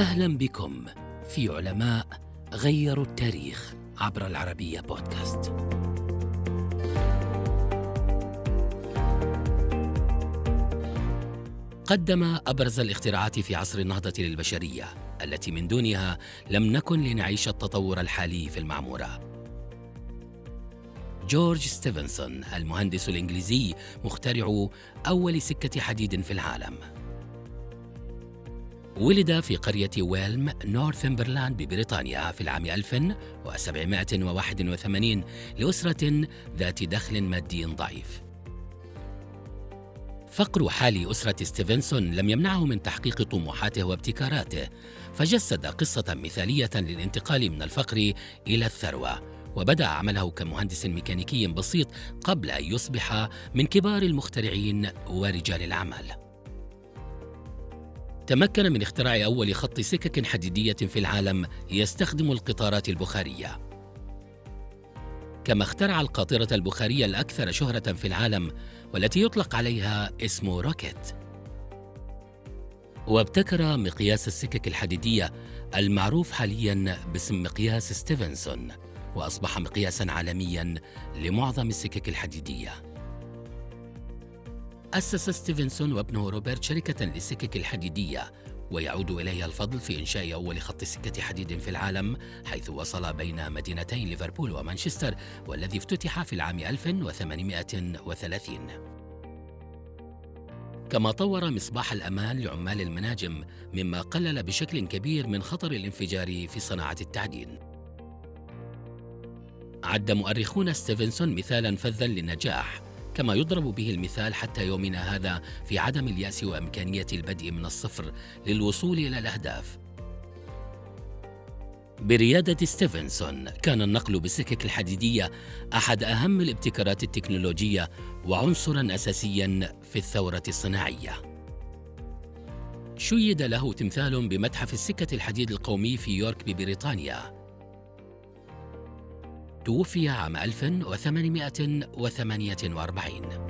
أهلا بكم في علماء غيروا التاريخ عبر العربية بودكاست. قدم أبرز الاختراعات في عصر النهضة للبشرية التي من دونها لم نكن لنعيش التطور الحالي في المعمورة. جورج ستيفنسون المهندس الإنجليزي مخترع أول سكة حديد في العالم ولد في قرية ويلم نورثمبرلاند ببريطانيا في العام 1781 لأسرة ذات دخل مادي ضعيف. فقر حال أسرة ستيفنسون لم يمنعه من تحقيق طموحاته وابتكاراته، فجسد قصة مثالية للانتقال من الفقر إلى الثروة، وبدأ عمله كمهندس ميكانيكي بسيط قبل أن يصبح من كبار المخترعين ورجال الأعمال. تمكن من اختراع أول خط سكك حديدية في العالم يستخدم القطارات البخارية. كما اخترع القاطرة البخارية الأكثر شهرة في العالم والتي يطلق عليها اسم روكيت. وابتكر مقياس السكك الحديدية المعروف حاليا باسم مقياس ستيفنسون وأصبح مقياسا عالميا لمعظم السكك الحديدية. أسس ستيفنسون وابنه روبرت شركة للسكك الحديدية ويعود إليها الفضل في إنشاء أول خط سكة حديد في العالم حيث وصل بين مدينتي ليفربول ومانشستر والذي افتتح في العام 1830 كما طور مصباح الأمان لعمال المناجم مما قلل بشكل كبير من خطر الانفجار في صناعة التعدين عد مؤرخون ستيفنسون مثالا فذا للنجاح. كما يضرب به المثال حتى يومنا هذا في عدم اليأس وإمكانية البدء من الصفر للوصول إلى الأهداف بريادة ستيفنسون كان النقل بالسكك الحديدية أحد أهم الابتكارات التكنولوجية وعنصرا أساسيا في الثورة الصناعية. شيد له تمثال بمتحف السكة الحديد القومي في يورك ببريطانيا توفي عام 1848